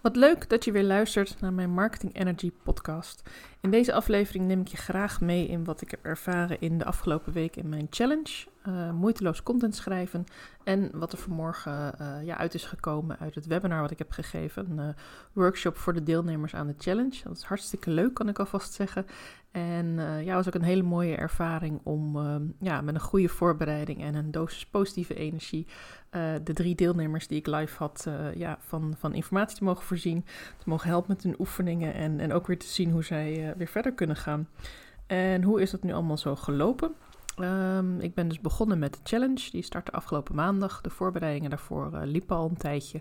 Wat leuk dat je weer luistert naar mijn Marketing Energy podcast. In deze aflevering neem ik je graag mee in wat ik heb ervaren in de afgelopen week in mijn challenge. Uh, moeiteloos content schrijven. En wat er vanmorgen uh, ja, uit is gekomen uit het webinar wat ik heb gegeven. Een uh, workshop voor de deelnemers aan de challenge. Dat is hartstikke leuk, kan ik alvast zeggen. En ja, was ook een hele mooie ervaring om ja, met een goede voorbereiding en een dosis positieve energie de drie deelnemers die ik live had ja, van, van informatie te mogen voorzien. Te mogen helpen met hun oefeningen en, en ook weer te zien hoe zij weer verder kunnen gaan. En hoe is dat nu allemaal zo gelopen? Um, ik ben dus begonnen met de challenge. Die startte afgelopen maandag. De voorbereidingen daarvoor uh, liepen al een tijdje.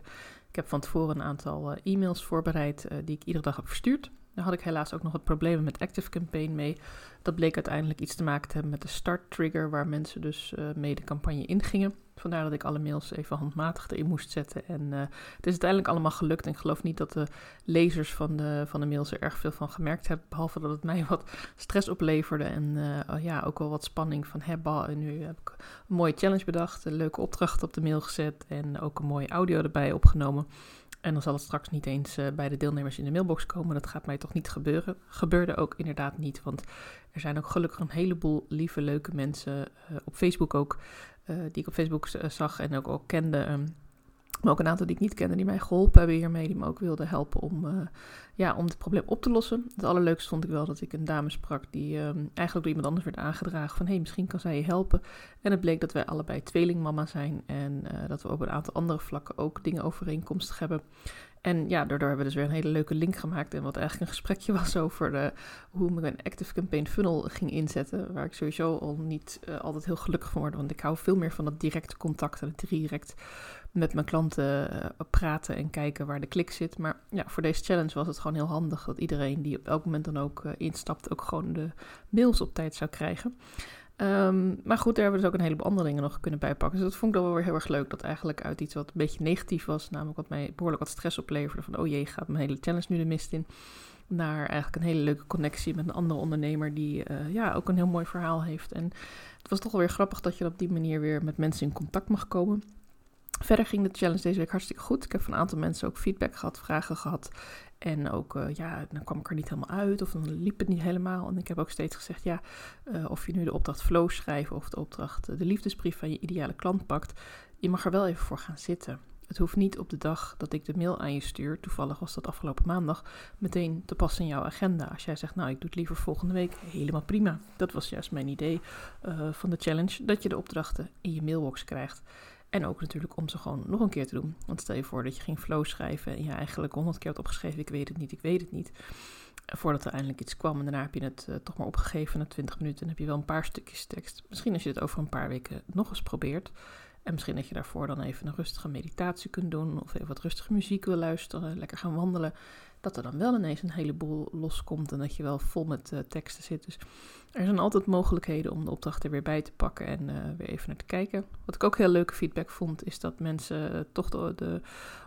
Ik heb van tevoren een aantal uh, e-mails voorbereid uh, die ik iedere dag heb verstuurd. Daar had ik helaas ook nog wat problemen met Active Campaign mee. Dat bleek uiteindelijk iets te maken te hebben met de start trigger, waar mensen dus mee de campagne ingingen. Vandaar dat ik alle mails even handmatig erin moest zetten. En uh, het is uiteindelijk allemaal gelukt. En ik geloof niet dat de lezers van de, van de mails er erg veel van gemerkt hebben. Behalve dat het mij wat stress opleverde. En uh, ja, ook wel wat spanning van hebben. En nu heb ik een mooie challenge bedacht. Een leuke opdracht op de mail gezet. En ook een mooie audio erbij opgenomen. En dan zal het straks niet eens uh, bij de deelnemers in de mailbox komen. Dat gaat mij toch niet gebeuren. Gebeurde ook inderdaad niet. Want er zijn ook gelukkig een heleboel lieve, leuke mensen uh, op Facebook ook. Uh, die ik op Facebook zag en ook al kende. Um, maar ook een aantal die ik niet kende, die mij geholpen hebben hiermee, die me ook wilden helpen om, uh, ja, om het probleem op te lossen. Het allerleukste vond ik wel dat ik een dame sprak die uh, eigenlijk door iemand anders werd aangedragen van hé, hey, misschien kan zij je helpen. En het bleek dat wij allebei tweelingmama zijn en uh, dat we op een aantal andere vlakken ook dingen overeenkomstig hebben. En ja, daardoor hebben we dus weer een hele leuke link gemaakt. En wat eigenlijk een gesprekje was over de, hoe ik een Active Campaign funnel ging inzetten. Waar ik sowieso al niet uh, altijd heel gelukkig van word. Want ik hou veel meer van dat directe contact en het direct met mijn klanten uh, praten en kijken waar de klik zit. Maar ja, voor deze challenge was het gewoon heel handig dat iedereen die op elk moment dan ook instapt, ook gewoon de mails op tijd zou krijgen. Um, maar goed, daar hebben we dus ook een heleboel andere dingen nog kunnen bijpakken. Dus dat vond ik dan wel weer heel erg leuk. Dat eigenlijk uit iets wat een beetje negatief was, namelijk wat mij behoorlijk wat stress opleverde. Van oh jee, gaat mijn hele challenge nu de mist in. Naar eigenlijk een hele leuke connectie met een andere ondernemer die uh, ja, ook een heel mooi verhaal heeft. En het was toch wel weer grappig dat je op die manier weer met mensen in contact mag komen. Verder ging de challenge deze week hartstikke goed. Ik heb van een aantal mensen ook feedback gehad, vragen gehad. En ook, uh, ja, dan kwam ik er niet helemaal uit of dan liep het niet helemaal. En ik heb ook steeds gezegd, ja, uh, of je nu de opdracht flow schrijft of de opdracht uh, de liefdesbrief van je ideale klant pakt, je mag er wel even voor gaan zitten. Het hoeft niet op de dag dat ik de mail aan je stuur, toevallig was dat afgelopen maandag, meteen te passen in jouw agenda. Als jij zegt, nou, ik doe het liever volgende week, helemaal prima. Dat was juist mijn idee van de challenge, dat je de opdrachten in je mailbox krijgt. En ook natuurlijk om ze gewoon nog een keer te doen. Want stel je voor dat je ging flow schrijven en je eigenlijk honderd keer had opgeschreven, ik weet het niet, ik weet het niet. Voordat er eindelijk iets kwam en daarna heb je het uh, toch maar opgegeven na 20 minuten en heb je wel een paar stukjes tekst. Misschien als je het over een paar weken nog eens probeert. En misschien dat je daarvoor dan even een rustige meditatie kunt doen of even wat rustige muziek wil luisteren, lekker gaan wandelen dat er dan wel ineens een heleboel loskomt en dat je wel vol met uh, teksten zit. Dus er zijn altijd mogelijkheden om de opdracht er weer bij te pakken en uh, weer even naar te kijken. Wat ik ook heel leuke feedback vond, is dat mensen uh, toch de,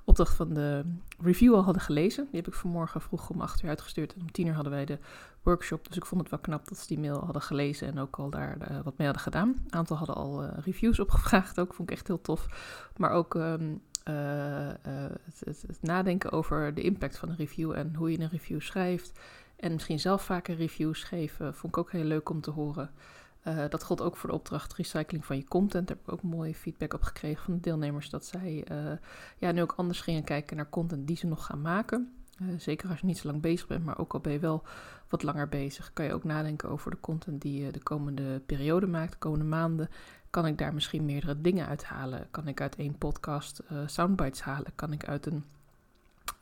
opdracht van de review al hadden gelezen. Die heb ik vanmorgen vroeg om 8 uur uitgestuurd en om 10 uur hadden wij de workshop. Dus ik vond het wel knap dat ze die mail hadden gelezen en ook al daar wat mee hadden gedaan. Een aantal hadden al reviews opgevraagd ook, vond ik echt heel tof. Maar ook... Um, uh, uh, het, het, nadenken over de impact van een review en hoe je een review schrijft. En misschien zelf vaker reviews geven, vond ik ook heel leuk om te horen. Uh, dat geldt ook voor de opdracht recycling van je content. Daar heb ik ook mooie feedback op gekregen van de deelnemers. Dat zij ja, nu ook anders gingen kijken naar content die ze nog gaan maken. zeker als je niet zo lang bezig bent, maar ook al ben je wel wat langer bezig. Kan je ook nadenken over de content die je de komende periode maakt, de komende maanden. Kan ik daar misschien meerdere dingen uithalen? Kan ik uit één podcast uh, soundbites halen? Kan ik uit een,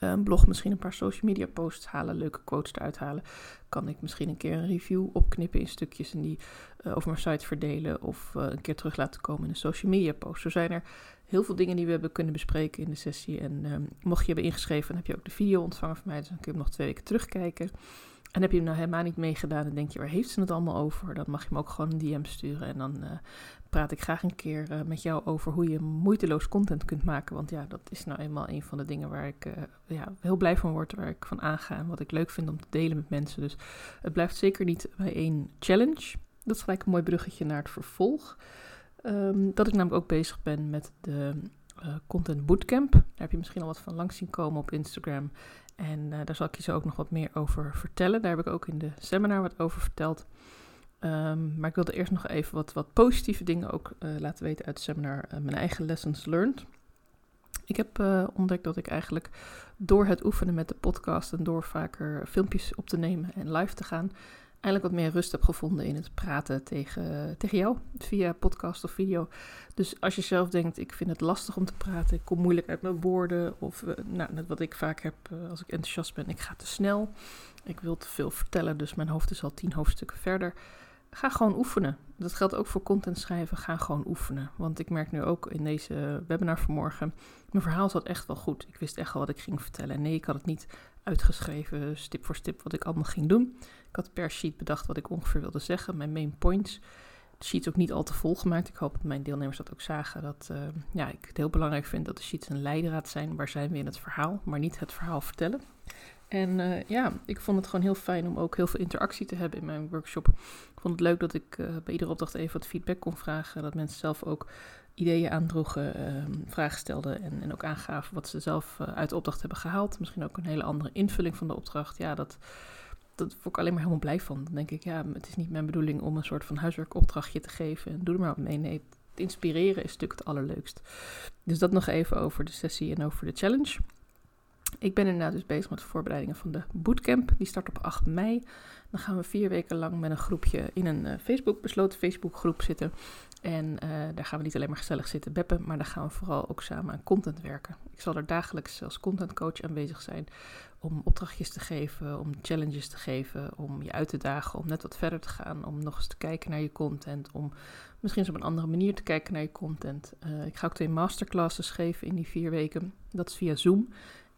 uh, een, blog misschien een paar social media posts halen, leuke quotes eruit halen? Kan ik misschien een keer een review opknippen in stukjes en die uh, over mijn site verdelen of een keer terug laten komen in een social media post? Zo zijn er heel veel dingen die we hebben kunnen bespreken in de sessie. En ehm, mocht je hebben ingeschreven, dan heb je ook de video ontvangen van mij, dus dan kun je hem nog twee weken terugkijken. En heb je hem nou helemaal niet meegedaan en denk je, waar heeft ze het allemaal over? Dan mag je hem ook gewoon een DM sturen. En dan praat ik graag een keer uh, met jou over hoe je moeiteloos content kunt maken. Want ja, dat is nou eenmaal een van de dingen waar ik uh, ja, heel blij van word, waar ik van aanga en wat ik leuk vind om te delen met mensen. Dus het blijft zeker niet bij één challenge. Dat is gelijk een mooi bruggetje naar het vervolg. Um, dat ik namelijk ook bezig ben met de Content Bootcamp. Daar heb je misschien al wat van langs zien komen op Instagram. En daar zal ik je zo ook nog wat meer over vertellen. Daar heb ik ook in de seminar wat over verteld. Ehm, maar ik wilde eerst nog even wat, wat positieve dingen ook laten weten uit het seminar. mijn eigen lessons learned. Ik heb uh, ontdekt dat ik eigenlijk door het oefenen met de podcast en door vaker filmpjes op te nemen en live te gaan, eigenlijk wat meer rust heb gevonden in het praten tegen, tegen jou via podcast of video. Dus als je zelf denkt, ik vind het lastig om te praten, ik kom moeilijk uit mijn woorden, of nou, net wat ik vaak heb als ik enthousiast ben, ik ga te snel, ik wil te veel vertellen, dus mijn hoofd is al tien hoofdstukken verder ga gewoon oefenen. Dat geldt ook voor content schrijven. Ga gewoon oefenen. Want ik merk nu ook in deze webinar vanmorgen. Mijn verhaal zat echt wel goed. Ik wist echt wel wat ik ging vertellen. En nee, ik had het niet uitgeschreven, stip voor stip, wat ik allemaal ging doen. Ik had per sheet bedacht wat ik ongeveer wilde zeggen. Mijn main points. De sheets ook niet al te vol gemaakt. Ik hoop dat mijn deelnemers dat ook zagen. Dat uh, ja, ik het heel belangrijk vind dat de sheets een leidraad zijn. Waar zijn we in het verhaal, maar niet het verhaal vertellen. En uh, ja, ik vond het gewoon heel fijn om ook heel veel interactie te hebben in mijn workshop. Ik vond het leuk dat ik uh, bij iedere opdracht even wat feedback kon vragen. Dat mensen zelf ook ideeën aandroegen, uh, vragen stelden en, en, ook aangaven wat ze zelf uh, uit de opdracht hebben gehaald. Misschien ook een hele andere invulling van de opdracht. Ja, dat, dat word ik alleen maar helemaal blij van. Dan denk ik, ja, het is niet mijn bedoeling om een soort van huiswerkopdrachtje te geven. En doe er maar wat mee. Nee, het inspireren is natuurlijk het allerleukst. Dus dat nog even over de sessie en over de challenge. Ik ben inderdaad dus bezig met de voorbereidingen van de bootcamp. Die start op 8 mei. Dan gaan we vier weken lang met een groepje in een uh, Facebook, besloten Facebookgroep zitten. En uh, daar gaan we niet alleen maar gezellig zitten beppen, maar daar gaan we vooral ook samen aan content werken. Ik zal er dagelijks als contentcoach aanwezig zijn om opdrachtjes te geven, om challenges te geven, om je uit te dagen, om net wat verder te gaan, om nog eens te kijken naar je content, om misschien eens op een andere manier te kijken naar je content. Uh, ik ga ook twee masterclasses geven in die vier weken. Dat is via Zoom.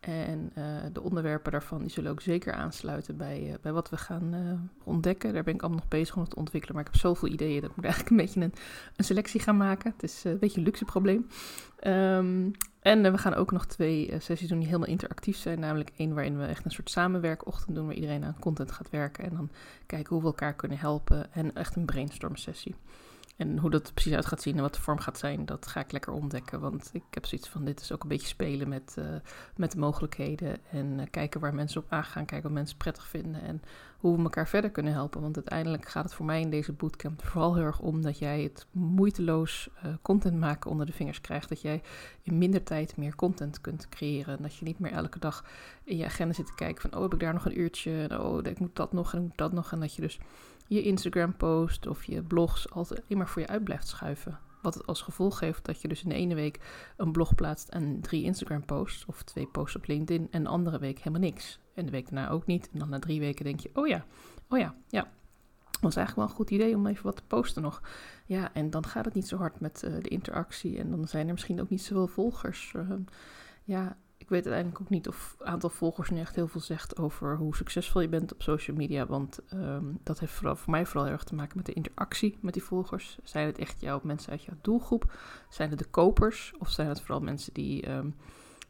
En uh, de onderwerpen daarvan die zullen ook zeker aansluiten bij, uh, bij wat we gaan uh, ontdekken. Daar ben ik allemaal nog bezig om het te ontwikkelen. Maar ik heb zoveel ideeën dat ik moet eigenlijk een beetje een, een selectie gaan maken. Het is een beetje een luxe probleem. Um, en we gaan ook nog twee sessies doen die helemaal interactief zijn. Namelijk één waarin we echt een soort samenwerkochtend doen. Waar iedereen aan content gaat werken. En dan kijken hoe we elkaar kunnen helpen. En echt een brainstorm sessie. En hoe dat precies uit gaat zien en wat de vorm gaat zijn, dat ga ik lekker ontdekken. Want ik heb zoiets van, dit is ook een beetje spelen met, uh, met de mogelijkheden. En uh, kijken waar mensen op aangaan, kijken wat mensen prettig vinden. En hoe we elkaar verder kunnen helpen. Want uiteindelijk gaat het voor mij in deze bootcamp vooral heel erg om dat jij het moeiteloos uh, content maken onder de vingers krijgt. Dat jij in minder tijd meer content kunt creëren. En dat je niet meer elke dag in je agenda zit te kijken van, oh heb ik daar nog een uurtje. En, oh ik moet dat nog en ik moet dat nog. En dat je dus je Instagram post of je blogs altijd immer voor je uit blijft schuiven. Wat het als gevolg heeft dat je dus in de ene week een blog plaatst en drie Instagram posts of twee posts op LinkedIn en de andere week helemaal niks. En de week daarna ook niet. En dan na drie weken denk je, oh ja, oh ja, ja. Was eigenlijk wel een goed idee om even wat te posten nog. Ja, en dan gaat het niet zo hard met uh, de interactie. En dan zijn er misschien ook niet zoveel volgers. Uh, ja, ik weet uiteindelijk ook niet of aantal volgers nu echt heel veel zegt over hoe succesvol je bent op social media. Want um, dat heeft vooral, voor mij vooral heel erg te maken met de interactie met die volgers. Zijn het echt jouw mensen uit jouw doelgroep? Zijn het de kopers? Of zijn het vooral mensen die um,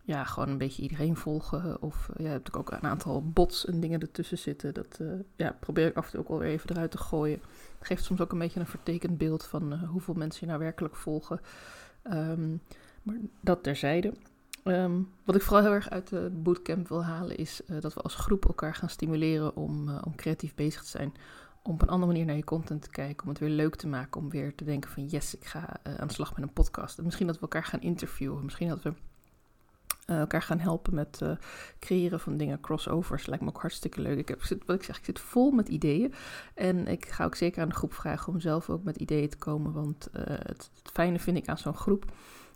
ja, gewoon een beetje iedereen volgen? Of uh, ja, heb ik ook een aantal bots en dingen ertussen zitten. Dat uh, ja, probeer ik af en toe ook wel weer even eruit te gooien. Het geeft soms ook een beetje een vertekend beeld van uh, hoeveel mensen je nou werkelijk volgen. Um, maar dat terzijde. Um, wat ik vooral heel erg uit de bootcamp wil halen is uh, dat we als groep elkaar gaan stimuleren om, uh, om creatief bezig te zijn. Om op een andere manier naar je content te kijken, om het weer leuk te maken, om weer te denken van yes, ik ga uh, aan de slag met een podcast. En misschien dat we elkaar gaan interviewen, misschien dat we elkaar gaan helpen met creëren van dingen, crossovers. Lijkt me ook hartstikke leuk. Ik heb, wat ik zeg, ik zit vol met ideeën. En ik ga ook zeker aan de groep vragen om zelf ook met ideeën te komen. Want het fijne vind ik aan zo'n groep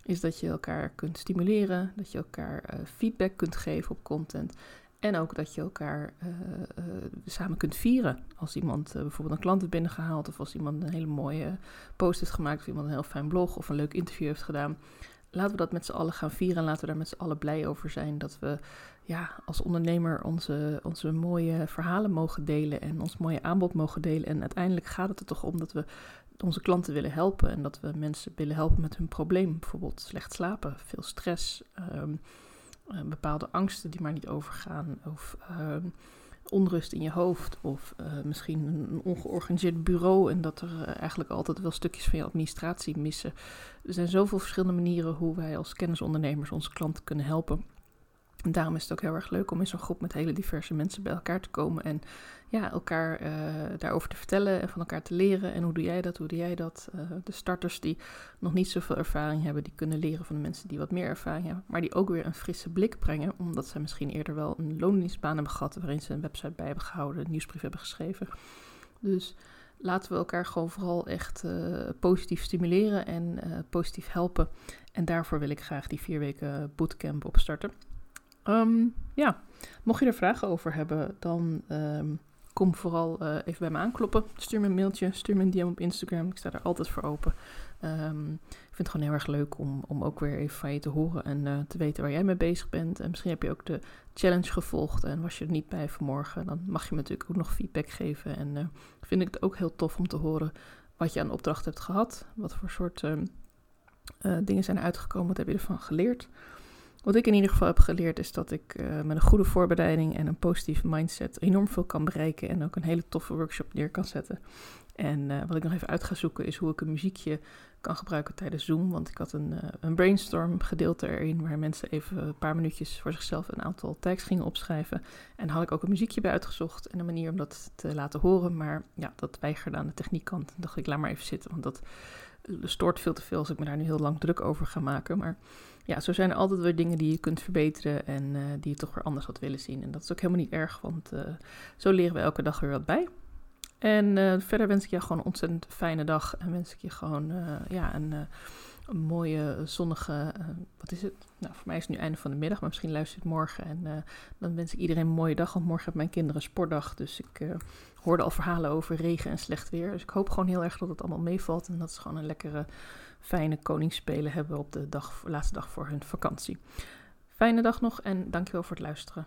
is dat je elkaar kunt stimuleren, dat je elkaar uh, feedback kunt geven op content. En ook dat je elkaar uh, uh, samen kunt vieren. Als iemand bijvoorbeeld een klant heeft binnengehaald, of als iemand een hele mooie post heeft gemaakt, of iemand een heel fijn blog of een leuk interview heeft gedaan. Laten we dat met z'n allen gaan vieren en laten we daar met z'n allen blij over zijn. Dat we ja, als ondernemer onze, onze mooie verhalen mogen delen en ons mooie aanbod mogen delen. En uiteindelijk gaat het er toch om dat we onze klanten willen helpen en dat we mensen willen helpen met hun probleem. Bijvoorbeeld slecht slapen, veel stress, um, uh, bepaalde angsten die maar niet overgaan. Of um, onrust in je hoofd of uh, misschien een ongeorganiseerd bureau en dat er uh, eigenlijk altijd wel stukjes van je administratie missen. Er zijn zoveel verschillende manieren hoe wij als kennisondernemers onze klanten kunnen helpen. En daarom is het ook heel erg leuk om in zo'n groep met hele diverse mensen bij elkaar te komen en ja, elkaar uh, daarover te vertellen en van elkaar te leren. En hoe doe jij dat, hoe doe jij dat? Uh, de starters die nog niet zoveel ervaring hebben, die kunnen leren van de mensen die wat meer ervaring hebben. Maar die ook weer een frisse blik brengen, omdat ze misschien eerder wel een loondienstbaan hebben gehad waarin ze een website bij hebben gehouden, een nieuwsbrief hebben geschreven. Dus laten we elkaar gewoon vooral echt uh, positief stimuleren en positief helpen. En daarvoor wil ik graag die vier weken bootcamp opstarten. Um, ja, mocht je er vragen over hebben, dan um, kom vooral uh, even bij me aankloppen. Stuur me een mailtje, stuur me een DM op Instagram. Ik sta daar altijd voor open. Um, ik vind het gewoon heel erg leuk om, om ook weer even van je te horen en uh, te weten waar jij mee bezig bent. En misschien heb je ook de challenge gevolgd en was je er niet bij vanmorgen. Dan mag je me natuurlijk ook nog feedback geven. En uh, vind ik het ook heel tof om te horen wat je aan opdracht hebt gehad. Wat voor soort dingen zijn uitgekomen, wat heb je ervan geleerd. Wat ik in ieder geval heb geleerd is dat ik uh, met een goede voorbereiding en een positieve mindset enorm veel kan bereiken en ook een hele toffe workshop neer kan zetten. En uh, wat ik nog even uit ga zoeken is hoe ik een muziekje kan gebruiken tijdens Zoom. Want ik had een, uh, een brainstorm gedeelte erin waar mensen even een paar minuutjes voor zichzelf een aantal tags gingen opschrijven. En had ik ook een muziekje bij uitgezocht en een manier om dat te laten horen. Maar ja, dat weigerde aan de techniekkant. Dan dacht ik, laat maar even zitten, want dat stoort veel te veel als ik me daar nu heel lang druk over ga maken. Maar ja, zo zijn er altijd weer dingen die je kunt verbeteren en uh, die je toch weer anders had willen zien. En dat is ook helemaal niet erg, want uh, zo leren we elke dag weer wat bij. En uh, verder wens ik je gewoon een ontzettend fijne dag en wens ik je gewoon ja, een, een, mooie zonnige, wat is het? Nou, voor mij is het nu einde van de middag, maar misschien luister je het morgen. En dan wens ik iedereen een mooie dag, want morgen hebben mijn kinderen sportdag. Dus ik hoorde al verhalen over regen en slecht weer. Dus ik hoop gewoon heel erg dat het allemaal meevalt en dat is gewoon een lekkere fijne koningsspelen hebben op de dag, laatste dag voor hun vakantie. Fijne dag nog en dankjewel voor het luisteren.